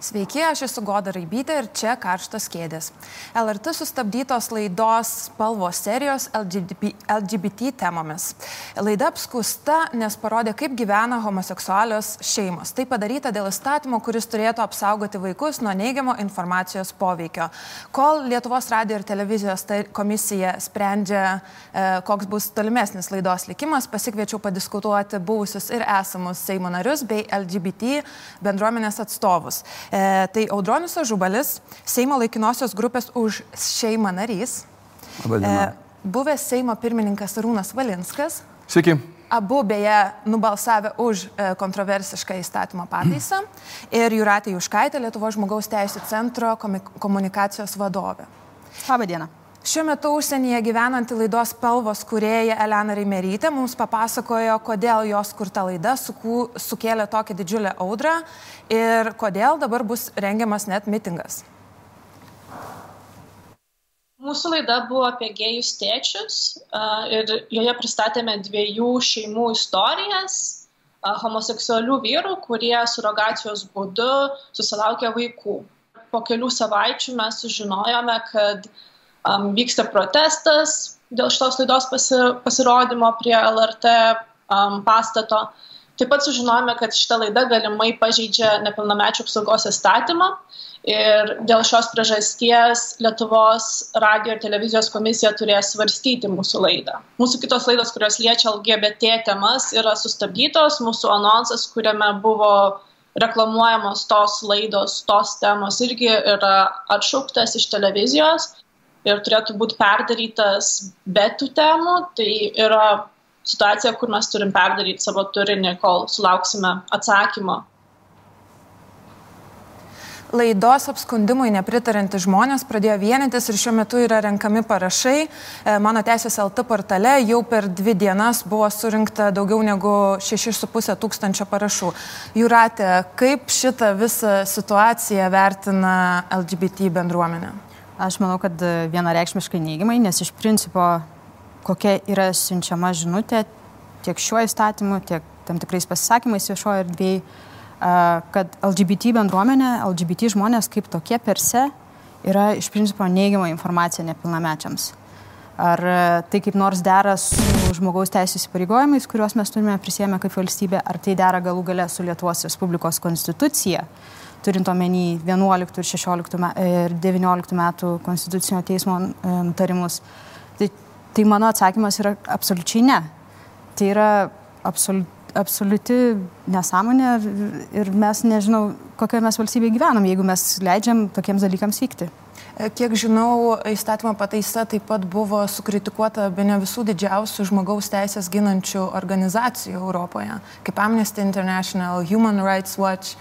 Sveiki, aš esu Goda Raibytė ir čia karštas kėdės. LRT sustabdytos laidos spalvos serijos LGBT, LGBT temomis. Laida apskusta, nes parodė, kaip gyvena homoseksualios šeimos. Tai padaryta dėl įstatymo, kuris turėtų apsaugoti vaikus nuo neigiamo informacijos poveikio. Kol Lietuvos radio ir televizijos komisija sprendžia, e, koks bus tolimesnis laidos likimas, pasikviečiau padiskutuoti buvusius ir esamus Seimo narius bei LGBT bendruomenės atstovus. E, tai Audronius Ažubalis, Seimo laikinosios grupės už šeimą narys. E, buvęs Seimo pirmininkas Arūnas Valinskas. Sveiki. Abu beje nubalsavę už e, kontroversišką įstatymo pataisą. Ir Juratė Juškaitė, Lietuvo žmogaus teisų centro komunikacijos vadovė. Labą dieną. Šiuo metu užsienyje gyvenanti laidos Pelvos kurieja Elena Reimerytė mums papasakojo, kodėl jos kurta laida sukū, sukėlė tokią didžiulę audrą ir kodėl dabar bus rengiamas net mitingas. Mūsų laida buvo apie gėjus tėčius ir joje pristatėme dviejų šeimų istorijas homoseksualių vyrų, kurie surogacijos būdu susilaukė vaikų. Po kelių savaičių mes sužinojome, kad uh, um, vyksta protestas dėl šitos laidos pasi, pasirodymo prie LRT um, pastato. Taip pat sužinojome, kad šita laida galimai pažeidžia nepilnamečių apsaugos įstatymą ir dėl šios priežasties Lietuvos radio ir televizijos komisija turės svarstyti mūsų laidą. Mūsų kitos laidos, kurios liečia LGBT temas, yra sustabdytos. Mūsų anonsas, kuriame buvo reklamuojamos tos laidos, tos temos irgi yra atšauktas iš televizijos ir turėtų būti perdarytas be tų temų. Tai yra situacija, kur mes turim perdaryti savo turinį, kol sulauksime atsakymo. Laidos apskundimui nepritarintys žmonės pradėjo vienytis ir šiuo metu yra renkami parašai. E, mano teisės LT portale jau per dvi dienas buvo surinkta daugiau negu 6,5 tūkstančio parašų. Jūratė, kaip šitą visą situaciją vertina LGBT bendruomenė? Aš manau, kad vienareikšmiškai neigiamai, nes iš principo kokia yra siunčiama žinutė tiek šiuo įstatymu, tiek tam tikrais pasisakymais viešoje erdvėje, kad LGBT bendruomenė, LGBT žmonės kaip tokie per se yra iš principo neigiama informacija nepilnamečiams. Ar tai kaip nors dera su žmogaus teisų įsipareigojimais, kuriuos mes turime prisėmę kaip valstybė, ar tai dera galų gale su Lietuvos Respublikos konstitucija, turint omeny 11 ir 16 ir 19 metų konstitucinio teismo e, nutarimus. Tai, tai mano atsakymas yra absoliučiai ne. Tai yra absoliučiai absoliuti nesąmonė ir mes nežinau, kokioje mes valstybėje gyvenam, jeigu mes leidžiam tokiems dalykams vykti. E, kiek žinau, įstatymo pataisa taip pat buvo sukritikuota be ne visų didžiausių žmogaus teisės ginančių organizacijų Europoje, kaip Amnesty International, Human Rights Watch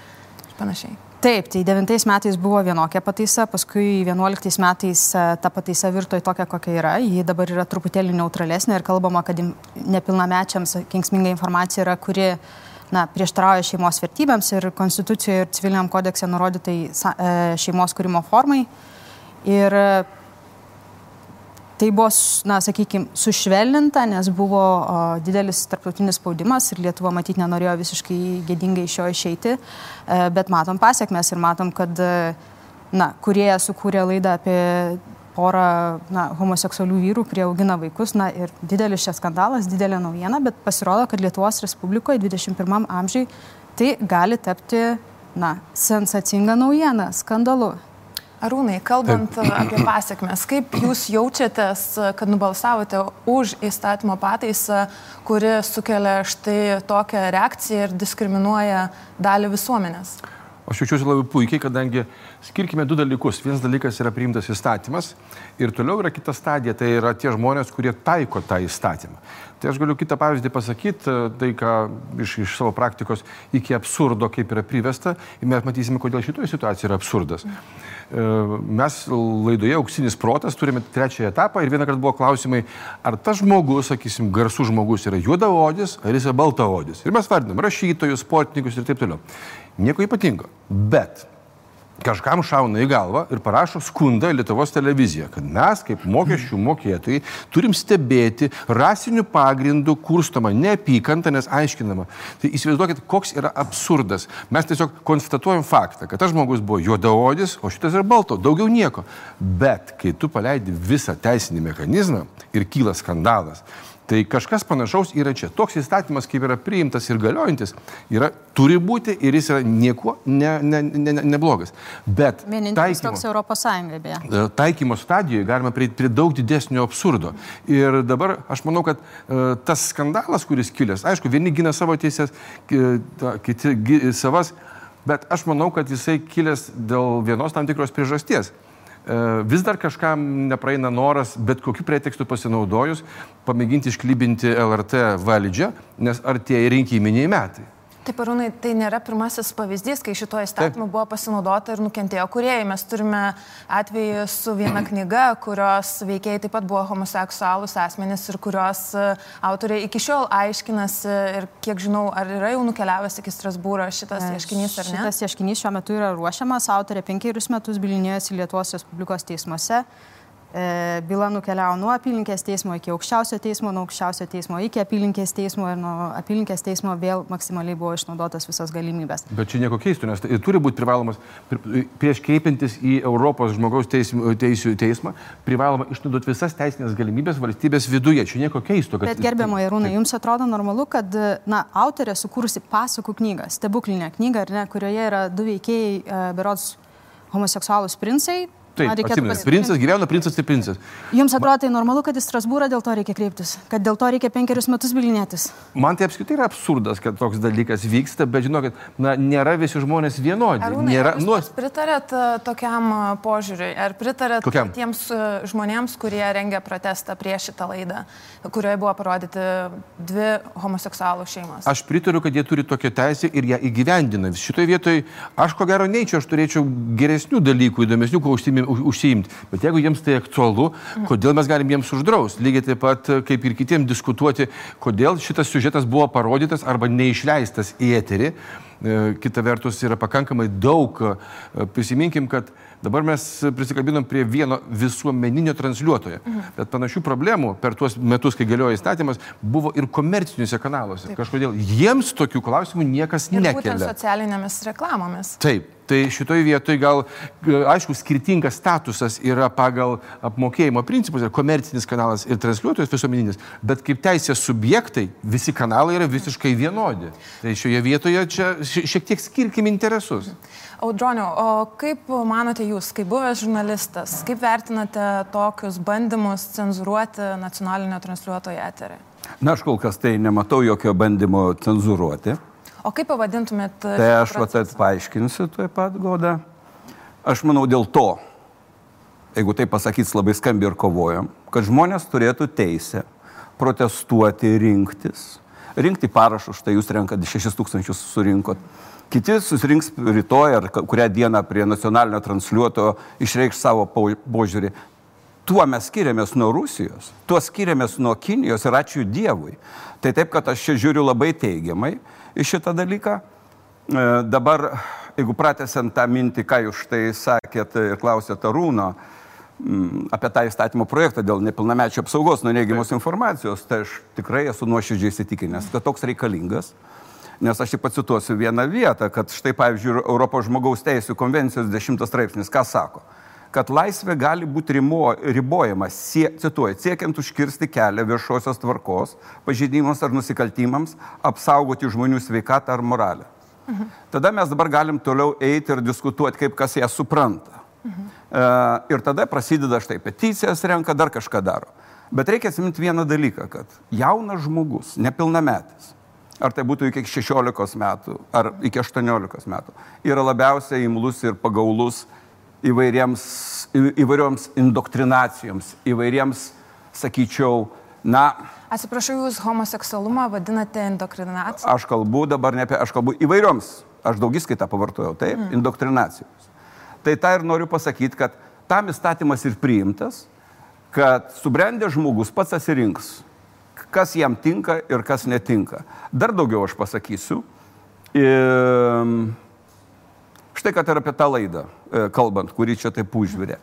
ir panašiai. Taip, tai devintais metais buvo vienokia pataisa, paskui vienuoliktais metais e, ta pataisa virto į tokią, kokia yra. Ji dabar yra truputėlį neutralesnė ir kalbama, kad nepilnamečiams kenksminga informacija yra, kuri na, prieštarauja šeimos vertybėms ir Konstitucijoje ir civiliniam kodekse nurodytai e, šeimos kūrimo formai. Ir Tai buvo, na, sakykime, sušvelninta, nes buvo o, didelis tarptautinis spaudimas ir Lietuva matyti nenorėjo visiškai gėdingai iš jo išeiti, e, bet matom pasiekmes ir matom, kad, na, kurie sukūrė laidą apie porą na, homoseksualių vyrų, kurie augina vaikus, na ir didelis šis skandalas, didelė naujiena, bet pasirodo, kad Lietuvos Respublikoje 21 amžiai tai gali tapti, na, sensacinga naujiena, skandalu. Arūnai, kalbant Taip. apie pasiekmes, kaip jūs jaučiatės, kad nubalsavote už įstatymo pataisą, kuri sukelia štai tokią reakciją ir diskriminuoja dalį visuomenės? Aš jaučiuosi labai puikiai, kadangi skirkime du dalykus. Vienas dalykas yra priimtas įstatymas ir toliau yra kita stadija, tai yra tie žmonės, kurie taiko tą įstatymą. Tai aš galiu kitą pavyzdį pasakyti, tai ką iš, iš savo praktikos iki absurdo, kaip yra privesta, ir mes matysime, kodėl šitoje situacijoje yra absurdas. E, mes laidoje Auksinis protas turime trečiąją etapą ir vieną kartą buvo klausimai, ar tas žmogus, sakysim, garsų žmogus yra juodaodis, ar jis yra baltaodis. Ir mes vardinam rašytojus, sportininkus ir taip toliau. Nieko ypatingo. Bet kažkam šauna į galvą ir parašo skundą Lietuvos televiziją, kad mes kaip mokesčių mokėtojai turim stebėti rasinių pagrindų kurstomą neapykantą, nes aiškinama. Tai įsivaizduokit, koks yra absurdas. Mes tiesiog konstatuojam faktą, kad tas žmogus buvo juodaodis, o šitas yra balto, daugiau nieko. Bet kai tu paleidi visą teisinį mechanizmą ir kyla skandalas, Tai kažkas panašaus yra čia. Toks įstatymas, kaip yra priimtas ir galiojantis, yra, turi būti ir jis yra niekuo neblogas. Ne, ne, ne, ne Bet vienintelis toks Europos Sąjunga beje. E, taikymo stadijoje galima prie, prie daug didesnio absurdo. Ir dabar aš manau, kad uh, tas skandalas, kuris kilęs, aišku, vieni gina savo teisės, kiti savas, bet aš manau, kad jisai kilęs dėl vienos tam tikros priežasties. E, vis dar kažkam nepraeina noras, bet kokiu pretekstu pasinaudojus, pamėginti išklybinti LRT valdžią, nes artėja rinkiminiai metai. Taip, Arūnai, tai nėra pirmasis pavyzdys, kai šito įstatymu buvo pasinaudota ir nukentėjo kuriejai. Mes turime atvejį su viena knyga, kurios veikėjai taip pat buvo homoseksualūs asmenys ir kurios e, autoriai iki šiol aiškinasi ir kiek žinau, ar yra jau nukeliavęs iki Strasbūro šitas e, ieškinys ar ne? Šitas ieškinys šiuo metu yra ruošiamas, autorė penkerius metus bilinėjosi Lietuvos Respublikos teismuose. E, byla nukeliavo nuo apylinkės teismo iki aukščiausio teismo, nuo aukščiausio teismo iki apylinkės teismo ir nuo apylinkės teismo vėl maksimaliai buvo išnaudotas visas galimybės. Bet čia nieko keisto, nes tai turi būti privalomas, prieš kreipiantis į Europos žmogaus teismų, teisų teismą, privaloma išnaudoti visas teisinės galimybės valstybės viduje. Čia nieko keisto. Kad... Bet gerbiamo Irūnai, jums atrodo normalu, kad na, autorė sukūrusi pasakų knygą, stebuklinę knygą, ne, kurioje yra du veikėjai, e, berods homoseksualūs princai, Taip, atsimenu, princas gyvena, princas tai princas. Jums atrodo tai normalu, kad į Strasbūrą dėl to reikia kreiptis, kad dėl to reikia penkerius metus bilinėtis? Man tai apskritai yra absurdas, kad toks dalykas vyksta, bet žinokit, na, nėra visi žmonės vienodi. Arūnai, nėra, ar jūs nu... pritarėt uh, tokiam uh, požiūriui? Ar pritarėt Kokiam? tiems uh, žmonėms, kurie rengia protestą prieš šitą laidą, kurioje buvo parodyti dvi homoseksualų šeimos? Aš pritariu, kad jie turi tokią teisę ir ją įgyvendina. Šitoje vietoje aš ko gero neičiau, aš turėčiau geresnių dalykų, įdomesnių, kuo užsimim užsiimti. Bet jeigu jiems tai aktualu, kodėl mes galim jiems uždrausti? Lygiai taip pat kaip ir kitiems diskutuoti, kodėl šitas siužetas buvo parodytas arba neišleistas į eterį. E, kita vertus yra pakankamai daug. E, prisiminkim, kad Dabar mes prisikabinom prie vieno visuomeninio transliuotojo. Mhm. Bet panašių problemų per tuos metus, kai galioja įstatymas, buvo ir komerciniuose kanaluose. Taip. Kažkodėl jiems tokių klausimų niekas ir nekelia. Būtent socialinėmis reklamomis. Taip. Tai šitoje vietoje gal, aišku, skirtingas statusas yra pagal apmokėjimo principus, ir komercinis kanalas ir transliuotojas visuomeninis, bet kaip teisės subjektai visi kanalai yra visiškai vienodi. Tai šioje vietoje čia šiek tiek skirkim interesus. Audronio, o kaip manote jūs, kaip buvęs žurnalistas, kaip vertinate tokius bandymus cenzuruoti nacionalinio transliuotojo eterį? Na, aš kol kas tai nematau jokio bandymo cenzuruoti. O kaip pavadintumėt? Tai aš tai paaiškinsiu tuoj pat, Goda. Aš manau dėl to, jeigu tai pasakys labai skambi ir kovojam, kad žmonės turėtų teisę protestuoti, rinktis. Rinkti parašus, štai jūs renkat 6 tūkstančius surinkot. Kiti susirinks rytoj ar kurią dieną prie nacionalinio transliuotojo išreikš savo požiūrį. Tuo mes skiriamės nuo Rusijos, tuo skiriamės nuo Kinijos ir ačiū Dievui. Tai taip, kad aš čia žiūriu labai teigiamai į šitą dalyką. E, dabar, jeigu pratęsiant tą mintį, ką jūs štai sakėt ir klausėt Arūno apie tą įstatymo projektą dėl nepilnamečio apsaugos nuo neigiamos informacijos, tai aš tikrai esu nuoširdžiai įsitikinęs, kad toks reikalingas. Nes aš tik pacituosiu vieną vietą, kad štai, pavyzdžiui, Europos žmogaus teisų konvencijos 10 straipsnis, ką sako? kad laisvė gali būti rimo, ribojama, sie, cituoju, siekiant užkirsti kelią viešosios tvarkos, pažeidimams ar nusikaltimams, apsaugoti žmonių sveikatą ar moralę. Mhm. Tada mes dabar galim toliau eiti ir diskutuoti, kaip kas ją supranta. Mhm. E, ir tada prasideda štai peticijas renka, dar kažką daro. Bet reikia atsiminti vieną dalyką, kad jaunas žmogus, nepilnametis, ar tai būtų iki 16 metų, ar iki 18 metų, yra labiausiai imlus ir pagaulus įvairiems, įvairioms indoktrinacijoms, įvairiems, sakyčiau, na. Atsiprašau, jūs homoseksualumą vadinate indoktrinacija? Aš kalbu dabar ne apie, aš kalbu įvairioms, aš daugiskaitą pavartojau, taip, mm. indoktrinacijos. Tai tą ir noriu pasakyti, kad tam įstatymas ir priimtas, kad subrendęs žmogus pats atsirinks, kas jam tinka ir kas netinka. Dar daugiau aš pasakysiu. Ir Štai kad ir apie tą laidą, e, kalbant, kurį čia taip užvirė.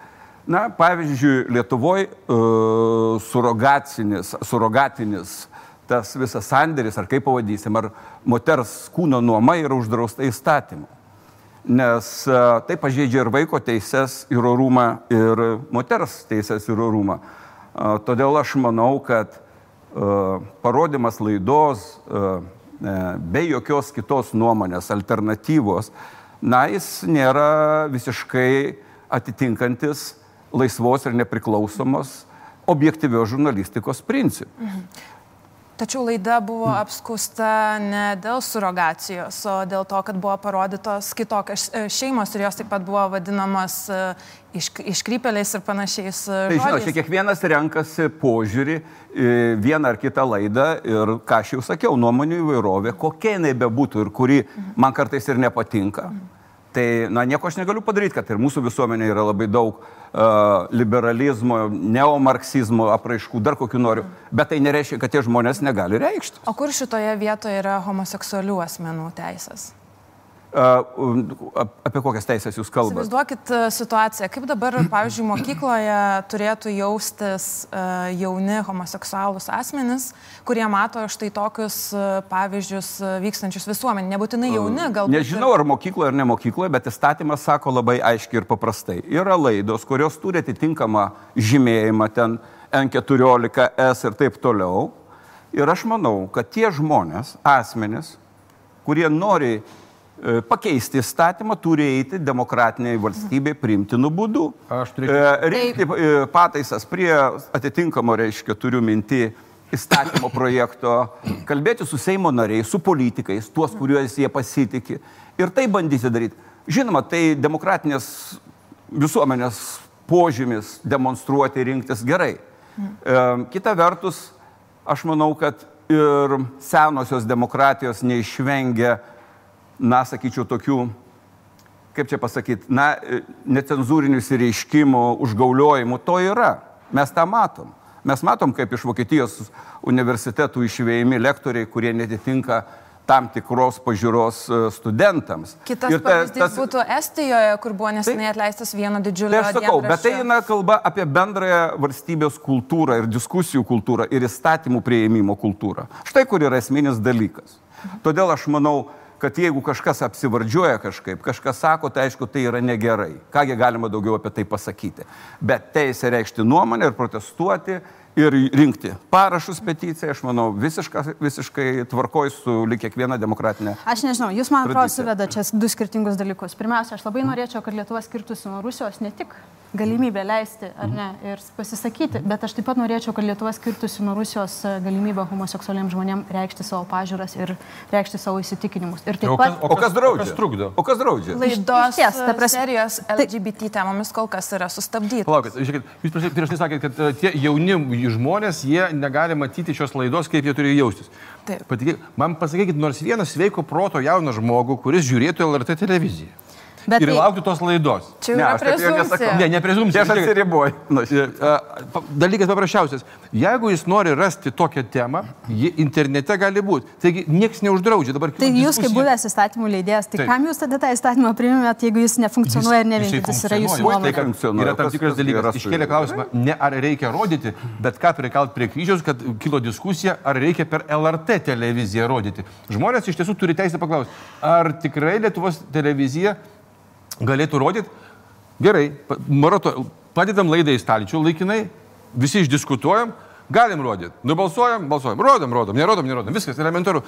Na, pavyzdžiui, Lietuvoje uh, surogatinis, surogatinis tas visas sandėris, ar kaip pavadysim, ar moters kūno nuoma yra uždrausta įstatymu. Nes uh, tai pažeidžia ir vaiko teises, ir orumą, ir moters teises, ir orumą. Uh, todėl aš manau, kad uh, parodimas laidos be jokios kitos nuomonės, alternatyvos, na, jis nėra visiškai atitinkantis laisvos ir nepriklausomos objektyvios žurnalistikos principų. Mhm. Tačiau laida buvo apskusta ne dėl surogacijos, o dėl to, kad buvo parodytos kitokios e, šeimos ir jos taip pat buvo vadinamas e, iš, iškrypeliais ir panašiais. E, tai žinot, čia kiekvienas renkasi požiūrį vieną ar kitą laidą ir, ką aš jau sakiau, nuomonių įvairovė, kokia jinai bebūtų ir kuri man kartais ir nepatinka. Mhm Tai, na, nieko aš negaliu padaryti, kad ir mūsų visuomenė yra labai daug uh, liberalizmo, neomarksizmo apraiškų, dar kokių noriu, bet tai nereiškia, kad tie žmonės negali reikšti. O kur šitoje vietoje yra homoseksualių asmenų teisės? Apie kokias teisės jūs kalbate? Įsivaizduokit situaciją, kaip dabar, pavyzdžiui, mokykloje turėtų jaustis jauni homoseksualūs asmenys, kurie mato štai tokius pavyzdžius vykstančius visuomenį, nebūtinai jauni, galbūt. Nežinau, ar mokykloje ar ne mokykloje, bet įstatymas sako labai aiškiai ir paprastai. Yra laidos, kurios turi atitinkamą žymėjimą ten N14, S ir taip toliau. Ir aš manau, kad tie žmonės, asmenys, kurie nori E, pakeisti įstatymą turi eiti demokratiniai valstybei priimtinu būdu. Aš turėčiau. E, rinkti e, pataisas prie atitinkamo, reiškia, turiu minti įstatymo projekto, kalbėti su Seimo nariais, su politikais, tuos, kuriuos jie pasitikė ir tai bandyti daryti. Žinoma, tai demokratinės visuomenės požymis demonstruoti, rinktis gerai. Kita vertus, aš manau, kad ir senosios demokratijos neišvengia na, sakyčiau, tokių, kaip čia pasakyti, na, necenzūrinių įsireiškimų, užgauliojimų, to yra. Mes tą matom. Mes matom, kaip iš Vokietijos universitetų išvėjami lektoriai, kurie netitinka tam tikros pažiūros e, studentams. Kitas ir ta, pavyzdys tas, būtų Estijoje, kur buvo nesenai atleistas vieno didžiulio. Tai aš sakau, bet tai eina kalba apie bendrąją valstybės kultūrą ir diskusijų kultūrą ir įstatymų prieimimo kultūrą. Štai kur yra esminis dalykas. Todėl aš manau, kad jeigu kažkas apsivardžiuoja kažkaip, kažkas sako, tai aišku, tai yra negerai. Kągi galima daugiau apie tai pasakyti. Bet teisė reikšti nuomonę ir protestuoti ir rinkti parašus peticiją, aš manau, visiška, visiškai tvarkoj su lik kiekviena demokratinė. Aš nežinau, jūs man atrodo suveda čia du skirtingus dalykus. Pirmiausia, aš labai norėčiau, kad Lietuva skirtųsi nuo Rusijos ne tik galimybę leisti ar ne ir pasisakyti, bet aš taip pat norėčiau, kad Lietuva skirtųsi nuo Rusijos e, galimybę homoseksualiems žmonėms reikšti savo pažiūras ir reikšti savo įsitikinimus. Ir taip o kas, pat... O kas draudžia? O kas trukdo? O kas draudžia? Laidos ties, ta prasme, serijos LGBT temomis kol kas yra sustabdytos. Palaukit, žiūrėkit, jūs prieš tai sakėt, kad e, tie jauni žmonės, jie negali matyti šios laidos, kaip jie turi jaustis. Patikėk, man pasakykit nors vieną sveiko proto jauną žmogų, kuris žiūrėtų LRT televiziją. Bet ir tai... laukti tos laidos. Čia jau ne, prezumcija. Ne, ne prezumcija. Aš atsiriboju. Dalykas paprasčiausias. Jeigu jis nori rasti tokią temą, ji internete gali būti. Taigi niekas neuždraudžia dabar. Tai jūs kaip buvęs įstatymų leidėjas, tai Taip. kam jūs tada tą įstatymą priimėt, jeigu jis nefunkcionuoja ir neveikia, jis yra jūsų nuomonė. Tai yra tam tikras dalykas. Iškėlė klausimą, ne ar reikia rodyti, bet ką prikalt prie kryžiaus, kad kilo diskusija, ar reikia per LRT televiziją rodyti. Žmonės iš tiesų turi teisę paklausti, ar tikrai Lietuvos televizija galėtų rodyti, gerai, marato, padedam laidą į staličių laikinai, visi išdiskutuojam, galim rodyti. Nubalsuojam, balsuojam, rodom, rodom, nerodom, nerodom, viskas elementaru.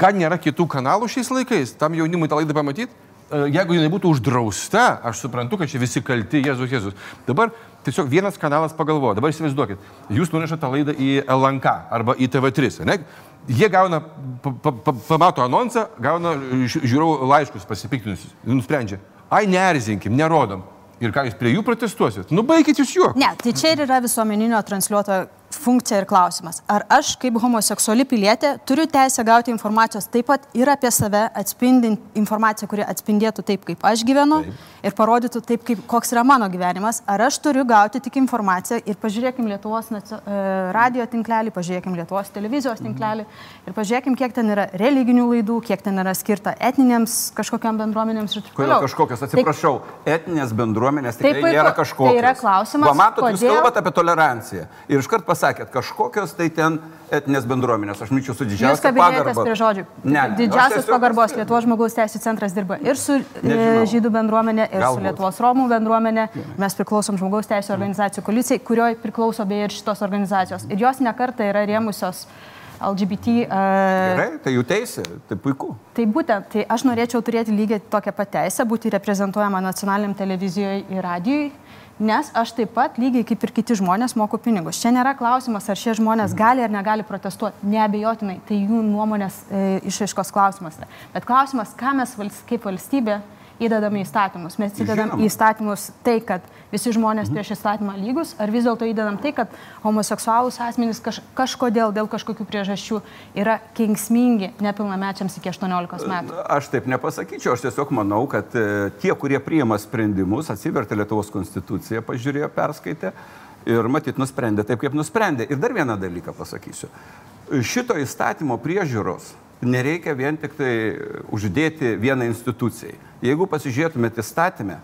Ką nėra kitų kanalų šiais laikais, tam jaunimui tą laidą pamatyti? E, jeigu jinai būtų uždrausta, aš suprantu, kad čia visi kalti, Jėzus, Jėzus. Dabar tiesiog vienas kanalas pagalvoja, dabar įsivaizduokit, jūs nunešate tą laidą į LNK arba į TV3, ne? Jie gauna, pa, pa, pamato anonsą, gauna žiūrovų laiškus pasipiktinusius, nusprendžia, ai neerzinkim, nerodom. Ir ką jūs prie jų protestuosit? Nu baigit jūs juo. Ne, tai čia ir yra visuomeninio transliuotojo funkcija ir klausimas. Ar aš kaip homoseksuali pilietė turiu teisę gauti informacijos taip pat ir apie save, atspindint informaciją, kuri atspindėtų taip, kaip aš gyvenu taip. ir parodytų taip, kaip, koks yra mano gyvenimas. Ar aš turiu gauti tik informaciją ir pažiūrėkim Lietuvos e, radio tinklelį, pažiūrėkim Lietuvos televizijos tinklelį ir pažiūrėkim, kiek ten yra religinių laidų, kiek ten yra skirta etinėms kažkokiam bendruomenėms ir taip toliau. Kažkokios, atsiprašau, tai, etinės bendruomenės tikrai taip, nėra kažkokios. Tai yra klausimas. Pamatot, kodėl... jūs kalbate apie toleranciją. Ir iškart pasakėt, kažkokios tai ten etinės bendruomenės. Aš myčiau su didžiausia pagarba. Jūs prie žodžių. Ne, ne, Didžiausias pagarbos Lietuvos žmogaus teisų centras dirba ir su e, Nežinau. žydų bendruomenė, ir Galbūt. su Lietuvos Romų bendruomenė. Mes priklausom žmogaus teisų organizacijų koalicijai, kurioje priklauso beje ir šitos organizacijos. Ir jos nekarta yra rėmusios LGBT. Uh, Gerai, tai jų teisė, tai puiku. Tai būtent, tai aš norėčiau turėti lygiai tokią pat teisę, būti reprezentuojama nacionaliniam televizijoje ir radijui nes aš taip pat lygiai kaip ir kiti žmonės moku pinigus. Čia nėra klausimas, ar šie žmonės gali ar negali protestuoti. Neabejotinai, tai jų nuomonės e, išaiškos klausimas. Bet klausimas, ką mes vals, kaip valstybė įdedame įstatymus. Mes įdedam į įstatymus tai, kad visi žmonės mhm. prieš įstatymą lygus, ar vis dėlto įdedam tai, kad homoseksualūs asmenys kaž, kažkodėl dėl kažkokių priežasčių yra kengsmingi nepilnamečiams iki 18 metų. Aš taip nepasakyčiau, aš tiesiog manau, kad e, tie, kurie priima sprendimus, atsivertė Lietuvos konstituciją, pažiūrėjo, perskaitė ir matyt nusprendė taip, kaip nusprendė. Ir dar vieną dalyką pasakysiu. Šito įstatymo priežiūros nereikia vien tik tai uždėti vieną institucijai. Jeigu pasižiūrėtumėte įstatymę,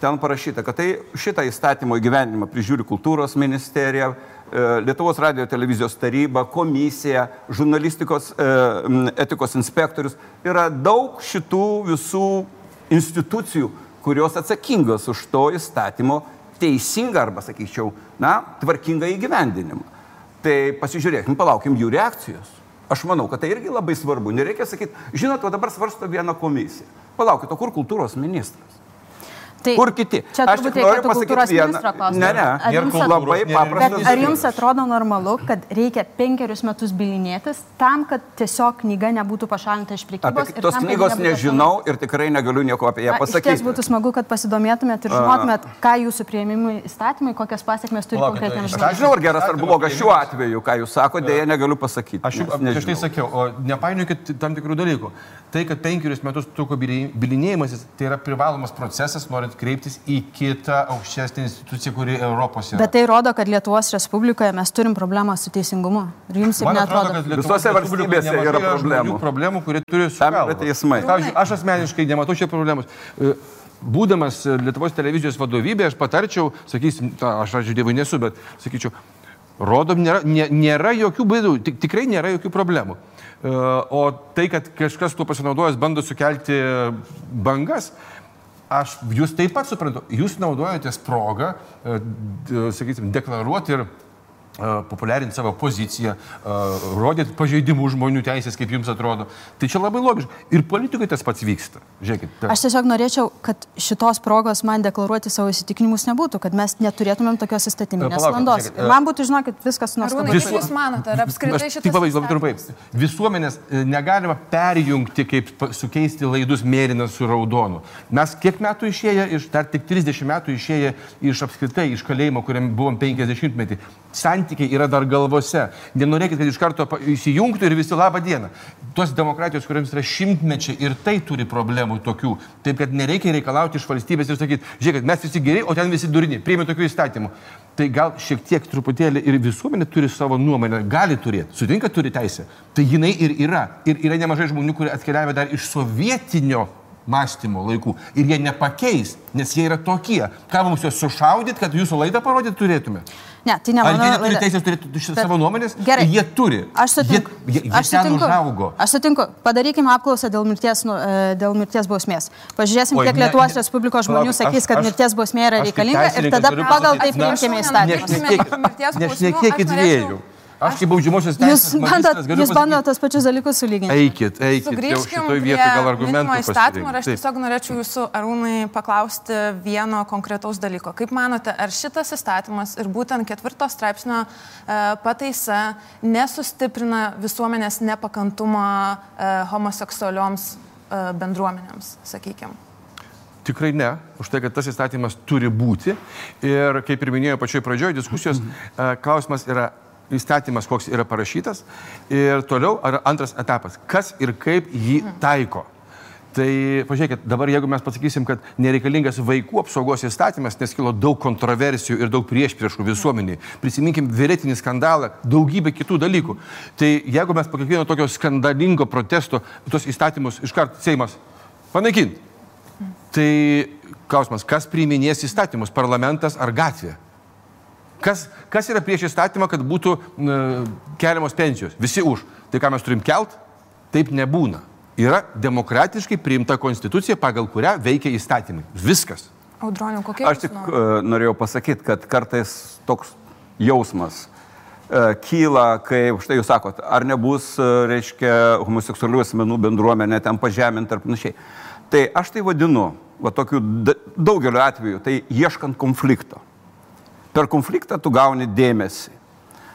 ten parašyta, kad tai šitą įstatymo įgyvendinimą prižiūri kultūros ministerija, e, Lietuvos radio televizijos taryba, komisija, žurnalistikos e, etikos inspektorius. Yra daug šitų visų institucijų, kurios atsakingos už to įstatymo teisingą arba, sakyčiau, na, tvarkingą įgyvendinimą. Tai pasižiūrėkim, palaukim jų reakcijos. Aš manau, kad tai irgi labai svarbu. Nereikia sakyti, žinot, o dabar svarsto vieną komisiją. Palaukit, o kur kultūros ministras? Tai Kur kiti? Čia aš tik noriu pasakyti vieną. Ne, ne, ir labai paprastas. Ar jums atrodo normalu, kad reikia penkerius metus bilinėtis tam, kad tiesiog knyga nebūtų pašalinta iš prekybos? Apie tos knygos nežinau ir tikrai negaliu nieko apie ją pasakyti. Iš būtų smagu, kad pasidomėtumėt ir žinotumėt, ką jūsų prieimimui įstatymai, kokias pasiekmes turi konkretiems žmonėms. Aš žinau, ar geras ar blogas šiuo atveju, ką jūs sakote, dėja negaliu pasakyti. Aš jau tai sakiau, o nepainiokit tam tikrų dalykų. Tai, kad penkerius metus truko bilinėjimasis, tai yra privalomas procesas, norint kreiptis į kitą aukštesnę instituciją, kuri Europos yra. Bet tai rodo, kad Lietuvos Respublikoje mes turim problemą su teisingumu. Ir jums taip netrodo? Atrodo, Visose valstybėse yra problemų. Problemų, kurie turi su teismai. Aš asmeniškai nematau čia problemos e, būdamas Lietuvos televizijos vadovybė, aš patarčiau, sakysim, ta, aš aš dievui nesu, bet sakyčiau, rodom, nėra, nė, nėra jokių bėdų, tik, tikrai nėra jokių problemų. E, o tai, kad kažkas tuo pasinaudojęs bando sukelti bangas, aš jūs taip pat suprantu, jūs naudojatės progą, e, sakysim, deklaruoti ir populiarinti savo poziciją, rodyti pažeidimų žmonių teisės, kaip jums atrodo. Tai čia labai logiška. Ir politikai tas pats vyksta. Žiūrėkit. Ta. Aš tiesiog norėčiau, kad šitos progos man deklaruoti savo įsitikinimus nebūtų, kad mes neturėtumėm tokios įstatyminės landos. Ir man būtų, žinokit, viskas nuostabu. Visu... Jūs manote, ar apskritai šitas... Tik labai trumpai. Visuomenės e, negalima perjungti, kaip sukeisti laidus mėlyną su raudonu. Mes kiek metų išėję, iš, dar tik 30 metų išėję iš apskritai, iš kalėjimo, kuriam buvom 50 metį. Santykiai santykiai yra dar galvose. Nenorėkit, kad iš karto įsijungtų ir visi labą dieną. Tos demokratijos, kuriams yra šimtmečiai ir tai turi problemų tokių. Taip, kad nereikia reikalauti iš valstybės ir sakyti, žiūrėkit, mes visi geri, o ten visi durni, priimė tokių įstatymų. Tai gal šiek tiek truputėlį ir visuomenė turi savo nuomonę, gali turėti, sutinka, turi teisę. Tai jinai ir yra. Ir yra nemažai žmonių, kurie atkeliavę dar iš sovietinio mąstymo laikų. Ir jie nepakeis, nes jie yra tokie. Ką mums juos sušaudyti, kad jūsų laidą parodyti turėtume? Ne, tai ne mano. Ar jie neturi teisės turėti savo nuomonės? Gerai. Jie turi. Aš sutinku. Jie, jie, aš sutinku. Užaugo. Aš sutinku. Padarykime apklausą dėl mirties, nu, e, dėl mirties bausmės. Pažiūrėsim, Oi, kiek Lietuvos Respublikos žmonių palauk, sakys, kad aš, mirties bausmė yra reikalinga ir tada pagal tai priimkime įstatymą. Nešnekėkit dviejų. Aš kaip baudžiamosios teisės. Jūs bandot, jūs bandot tos pačius dalykus sulyginti. Eikit, eikit. Sugrįžkime šitoje vietoje gal argumentų. Įstatymą, aš tiesiog norėčiau jūsų arūnai paklausti vieno konkretaus dalyko. Kaip manote, ar šitas įstatymas ir būtent ketvirto straipsnio e, pataisa nesustiprina visuomenės nepakantumą e, homoseksualioms e, bendruomenėms, sakykime? Tikrai ne, už tai, kad tas įstatymas turi būti. Ir kaip ir minėjau pačioje pradžioje diskusijos, klausimas yra įstatymas, koks yra parašytas. Ir toliau, antras etapas, kas ir kaip jį taiko. Tai pažiūrėkit, dabar jeigu mes pasakysim, kad nereikalingas vaikų apsaugos įstatymas, nes kilo daug kontroversijų ir daug priešpriešų visuomeniai, prisiminkim vėlėtinį skandalą, daugybę kitų dalykų. Tai jeigu mes po kiekvieno tokio skandalingo protesto tos įstatymus iškart Seimas panaikinti, tai klausimas, kas priiminės įstatymus, parlamentas ar gatvė? Kas, kas yra prieš įstatymą, kad būtų n, keliamos pensijos? Visi už. Tai ką mes turim kelt? Taip nebūna yra demokratiškai priimta konstitucija, pagal kurią veikia įstatymai. Viskas. Audronio, kokie Aš tik uh, norėjau pasakyti, kad kartais toks jausmas uh, kyla, kai, štai jūs sakot, ar nebus, uh, reiškia, homoseksualių asmenų bendruomenė ten pažeminti ar panašiai. Tai aš tai vadinu, va tokiu daugeliu atveju, tai ieškant konflikto. Per konfliktą tu gauni dėmesį.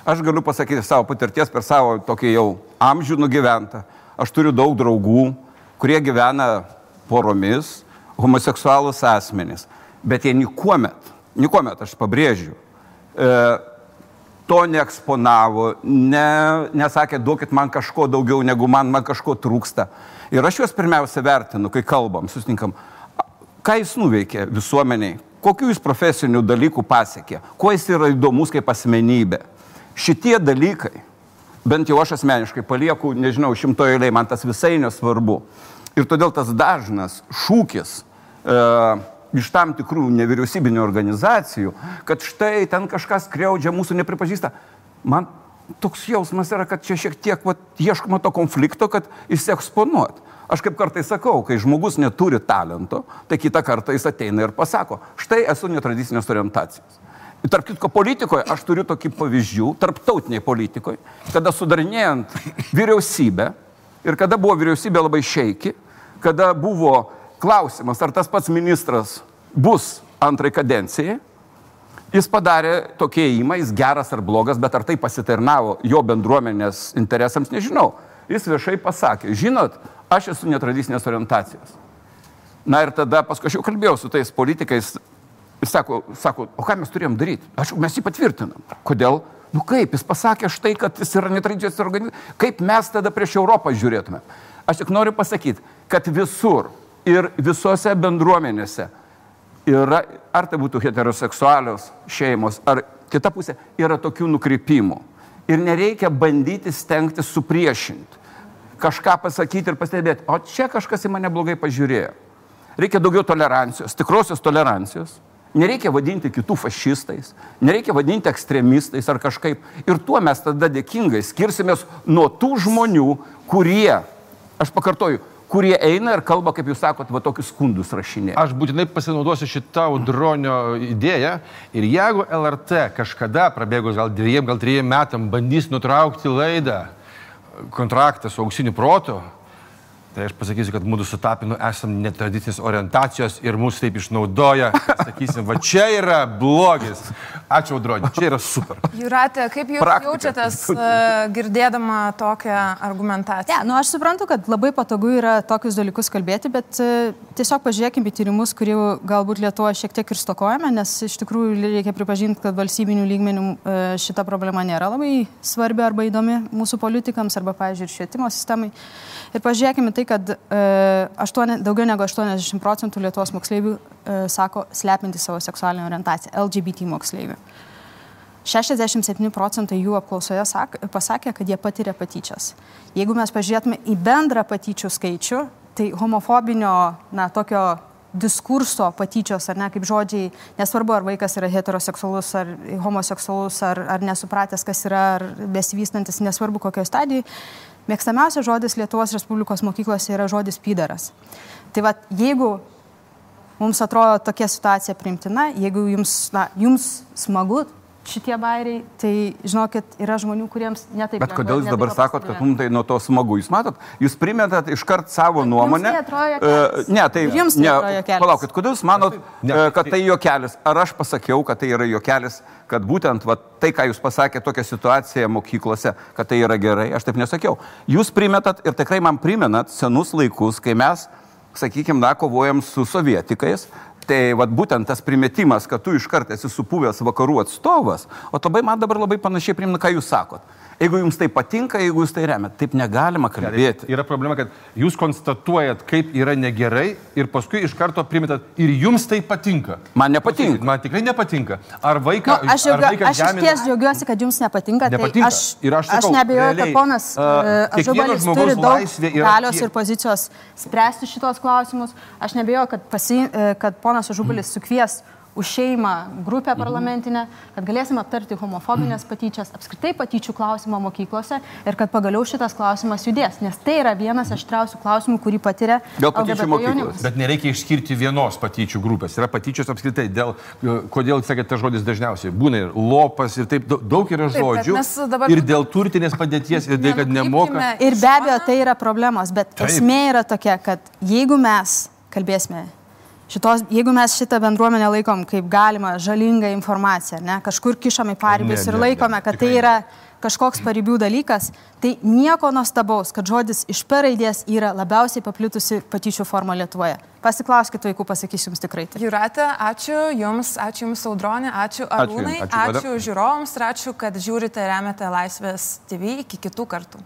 Aš galiu pasakyti savo patirties per savo tokį jau amžių nugyventą Aš turiu daug draugų, kurie gyvena poromis, homoseksualus asmenys, bet jie niekuomet, niekuomet, aš pabrėžiu, e, to neeksponavo, ne, nesakė, duokit man kažko daugiau, negu man, man kažko trūksta. Ir aš juos pirmiausia vertinu, kai kalbam, susitinkam, ką jis nuveikė visuomeniai, kokiu jis profesinių dalykų pasiekė, kuo jis yra įdomus kaip asmenybė. Šitie dalykai bent jau aš asmeniškai palieku, nežinau, šimto eiliai, man tas visai nesvarbu. Ir todėl tas dažnas šūkis e, iš tam tikrų nevyriausybinio organizacijų, kad štai ten kažkas kreudžia, mūsų nepripažįsta, man toks jausmas yra, kad čia šiek tiek vat, ieškoma to konflikto, kad įsieksponuot. Aš kaip kartais sakau, kai žmogus neturi talento, tai kitą kartą jis ateina ir pasako, štai esu netradicinės orientacijos. Tarp kitko, politikoje aš turiu tokį pavyzdžių, tarptautiniai politikoje, kada sudarinėjant vyriausybę ir kada buvo vyriausybė labai šeiki, kada buvo klausimas, ar tas pats ministras bus antrai kadencijai, jis padarė tokį įimą, jis geras ar blogas, bet ar tai pasitarnavo jo bendruomenės interesams, nežinau. Jis viešai pasakė, žinot, aš esu netradicinės orientacijos. Na ir tada paskui aš jau kalbėjau su tais politikais, Jis sako, sako, o ką mes turėjom daryti? Aš, mes jį patvirtinam. Kodėl? Nu kaip, jis pasakė štai, kad jis yra netradicijos organizacijos. Kaip mes tada prieš Europą žiūrėtume? Aš tik noriu pasakyti, kad visur ir visose bendruomenėse yra, ar tai būtų heteroseksualios šeimos, ar kita pusė, yra tokių nukrypimų. Ir nereikia bandyti stengtis supriešinti. Kažką pasakyti ir pastebėti, o čia kažkas į mane blogai pažiūrėjo. Reikia daugiau tolerancijos, tikrosios tolerancijos Nereikia vadinti kitų fašistais, nereikia vadinti ekstremistais ar kažkaip. Ir tuo mes tada dėkingai skirsimės nuo tų žmonių, kurie, aš pakartoju, kurie eina ir kalba, kaip jūs sakot, va tokius skundus rašinė. Aš būtinai pasinaudosiu šitą audronio idėją ir jeigu LRT kažkada, prabėgus gal dviejiem, gal trijiem metam, bandys nutraukti laidą, kontraktą su auksiniu protu, Tai aš pasakysiu, kad mūsų su Tapinu esam netradicinės orientacijos ir mūsų taip išnaudoja. Sakysim, va čia yra blogis. Ačiū, Audronė, čia yra super. Juratė, kaip jūs Praktika. jaučiatės uh, girdėdama tokią argumentaciją? Ne, nu aš suprantu, kad labai patogu yra tokius dalykus kalbėti, bet uh, tiesiog pažiūrėkime į tyrimus, kurių galbūt Lietuvoje šiek tiek ir stokojame, nes iš tikrųjų reikia pripažinti, kad valstybinių lygmenių uh, šita problema nėra labai svarbi arba įdomi mūsų politikams arba, pavyzdžiui, švietimo sistemai. Ir pažiūrėkime tai, kad e, aštuoni, daugiau negu 80 procentų Lietuvos moksleivių e, sako slepinti savo seksualinę orientaciją, LGBT moksleivių. 67 procentai jų apklausoje sak, pasakė, kad jie patiria patyčias. Jeigu mes pažiūrėtume į bendrą patyčių skaičių, tai homofobinio, na, tokio diskurso patyčios, ar ne, kaip žodžiai, nesvarbu, ar vaikas yra heteroseksualus, ar homoseksualus, ar, ar nesupratęs, kas yra, ar besivystantis, nesvarbu kokioje stadijoje, Mėgstamiausias žodis Lietuvos Respublikos mokyklose yra žodis pydaras. Tai va, jeigu mums atrodo tokia situacija primtina, jeigu jums, na, jums smagu šitie bairiai, tai žinokit, yra žmonių, kuriems netaip. Bet kodėl jūs dabar sakot, kad mums tai nuo to smagu? Jūs matot, jūs primetat iškart savo nuomonę. Jums tai uh, ne, tai jums ne, tai palaukit, kodėl jūs manot, ne, uh, kad tai juokelis? Ar aš pasakiau, kad tai yra juokelis, kad būtent va, tai, ką jūs pasakėte, tokia situacija mokyklose, kad tai yra gerai, aš taip nesakiau. Jūs primetat ir tikrai man primenat senus laikus, kai mes sakykime, na, kovojam su sovietikais, Tai vad būtent tas primetimas, kad tu iš karto esi supuvęs vakarų atstovas, o labai man dabar labai panašiai primena, ką jūs sakot. Jeigu jums tai patinka, jeigu jūs tai remiat, taip negalima kalbėti. Yra problema, kad jūs konstatuojat, kaip yra negerai ir paskui iš karto primetat ir jums tai patinka. Man nepatinka. Man tikrai nepatinka. Ar vaiką... Nu, aš ar džiaugiu, vaikas aš iš žemina- ties džiaugiuosi, kad jums nepatinka. Nepatinka. Tai aš, Ir aš sakau, aš nebejoju, realiai, kad ponas uh, Ažubalis žmogaus turi daug galios ir pozicijos spręsti šitos klausimus. Aš nebejoju, kad, pasi, e, kad ponas Ažubalis sukvies už šeimą grupę Mhm. parlamentinę, kad galėsim aptarti homofobinės patyčias, apskritai patyčių klausimą mokyklose ir kad pagaliau šitas klausimas judės, nes tai yra vienas aštriausių klausimų, kurį patiria Dėl patyčių jaunimas. Bet nereikia išskirti vienos patyčių grupės. Yra patyčios apskritai. Dėl, kodėl sakėte tas žodis dažniausiai? Būna ir lopas ir taip. dau- Daug yra Taip, žodžių. mes dabar- Ir dėl turtinės padėties, ir dėl, kad nemoka. Ir be abejo, tai yra problemos, bet Taip. Taip. esmė yra tokia, kad jeigu mes kalbėsime, šitos, jeigu mes šitą bendruomenę laikom kaip galima žalingą informaciją, ne, kažkur kišam į paribius ir laikome, kad tikrai tai yra kažkoks paribių dalykas, tai nieko nuostabaus, kad žodis iš P raidės yra labiausiai paplitusi patyčių forma Lietuvoje. Pasiklauskite vaikų, pasakysiu jums tikrai. Tai. Jūratė, ačiū Jums, ačiū Jums Audronė, ačiū Arūnai, ačiū, Goda. ačiū žiūrovams ir ačiū, kad žiūrite ir remiate Laisvės TV iki kitų kartų.